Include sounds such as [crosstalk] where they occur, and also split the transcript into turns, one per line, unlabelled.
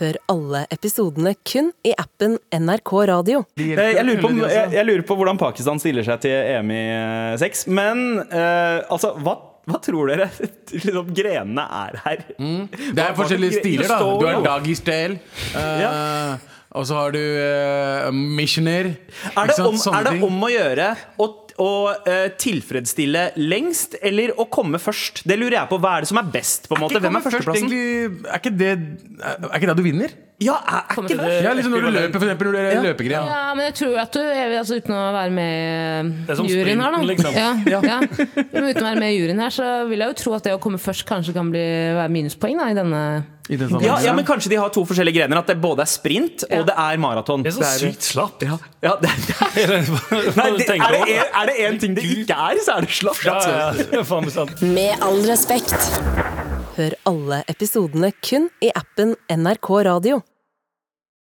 Hør alle episodene kun i appen NRK Radio.
Eh, Jeg lurer, på, jeg, jeg lurer på hvordan Pakistan stiller seg til EM i eh, sex. Men eh, altså, hva, hva tror dere [laughs] liksom, grenene er her?
Det er forskjellige
Det
stiler, da. Du har
jo.
doggy style. eh, Og så har du uh, missioner.
Er det, om, er det om å gjøre å, å eh, tilfredsstille lengst, eller å komme først? Det lurer jeg på. Hva er det som er best? på en måte? Hvem er førsteplassen?
Er ikke det Er ikke det du vinner?
Ja, er, ikke det
Ja, liksom Når du løper, for eksempel, når du er
Ja.
løpegren.
Ja, men jeg tror at du altså, Uten å være med
Det
i juryen her, da.
liksom.
Ja, ja. Men uten å være med juryen her, så vil jeg jo tro at det å komme først kanskje kan bli, være minuspoeng da, i denne
ja, ja, men Kanskje de har to forskjellige grener. At det både er sprint og det er maraton.
Det er så sykt slapt.
Ja, ja, det, [laughs] det, er, det en, er det én ting det ikke er, så er det slapt.
Ja, ja, ja. Faen meg sant.
Med all respekt. Hør alle episodene kun i appen NRK Radio.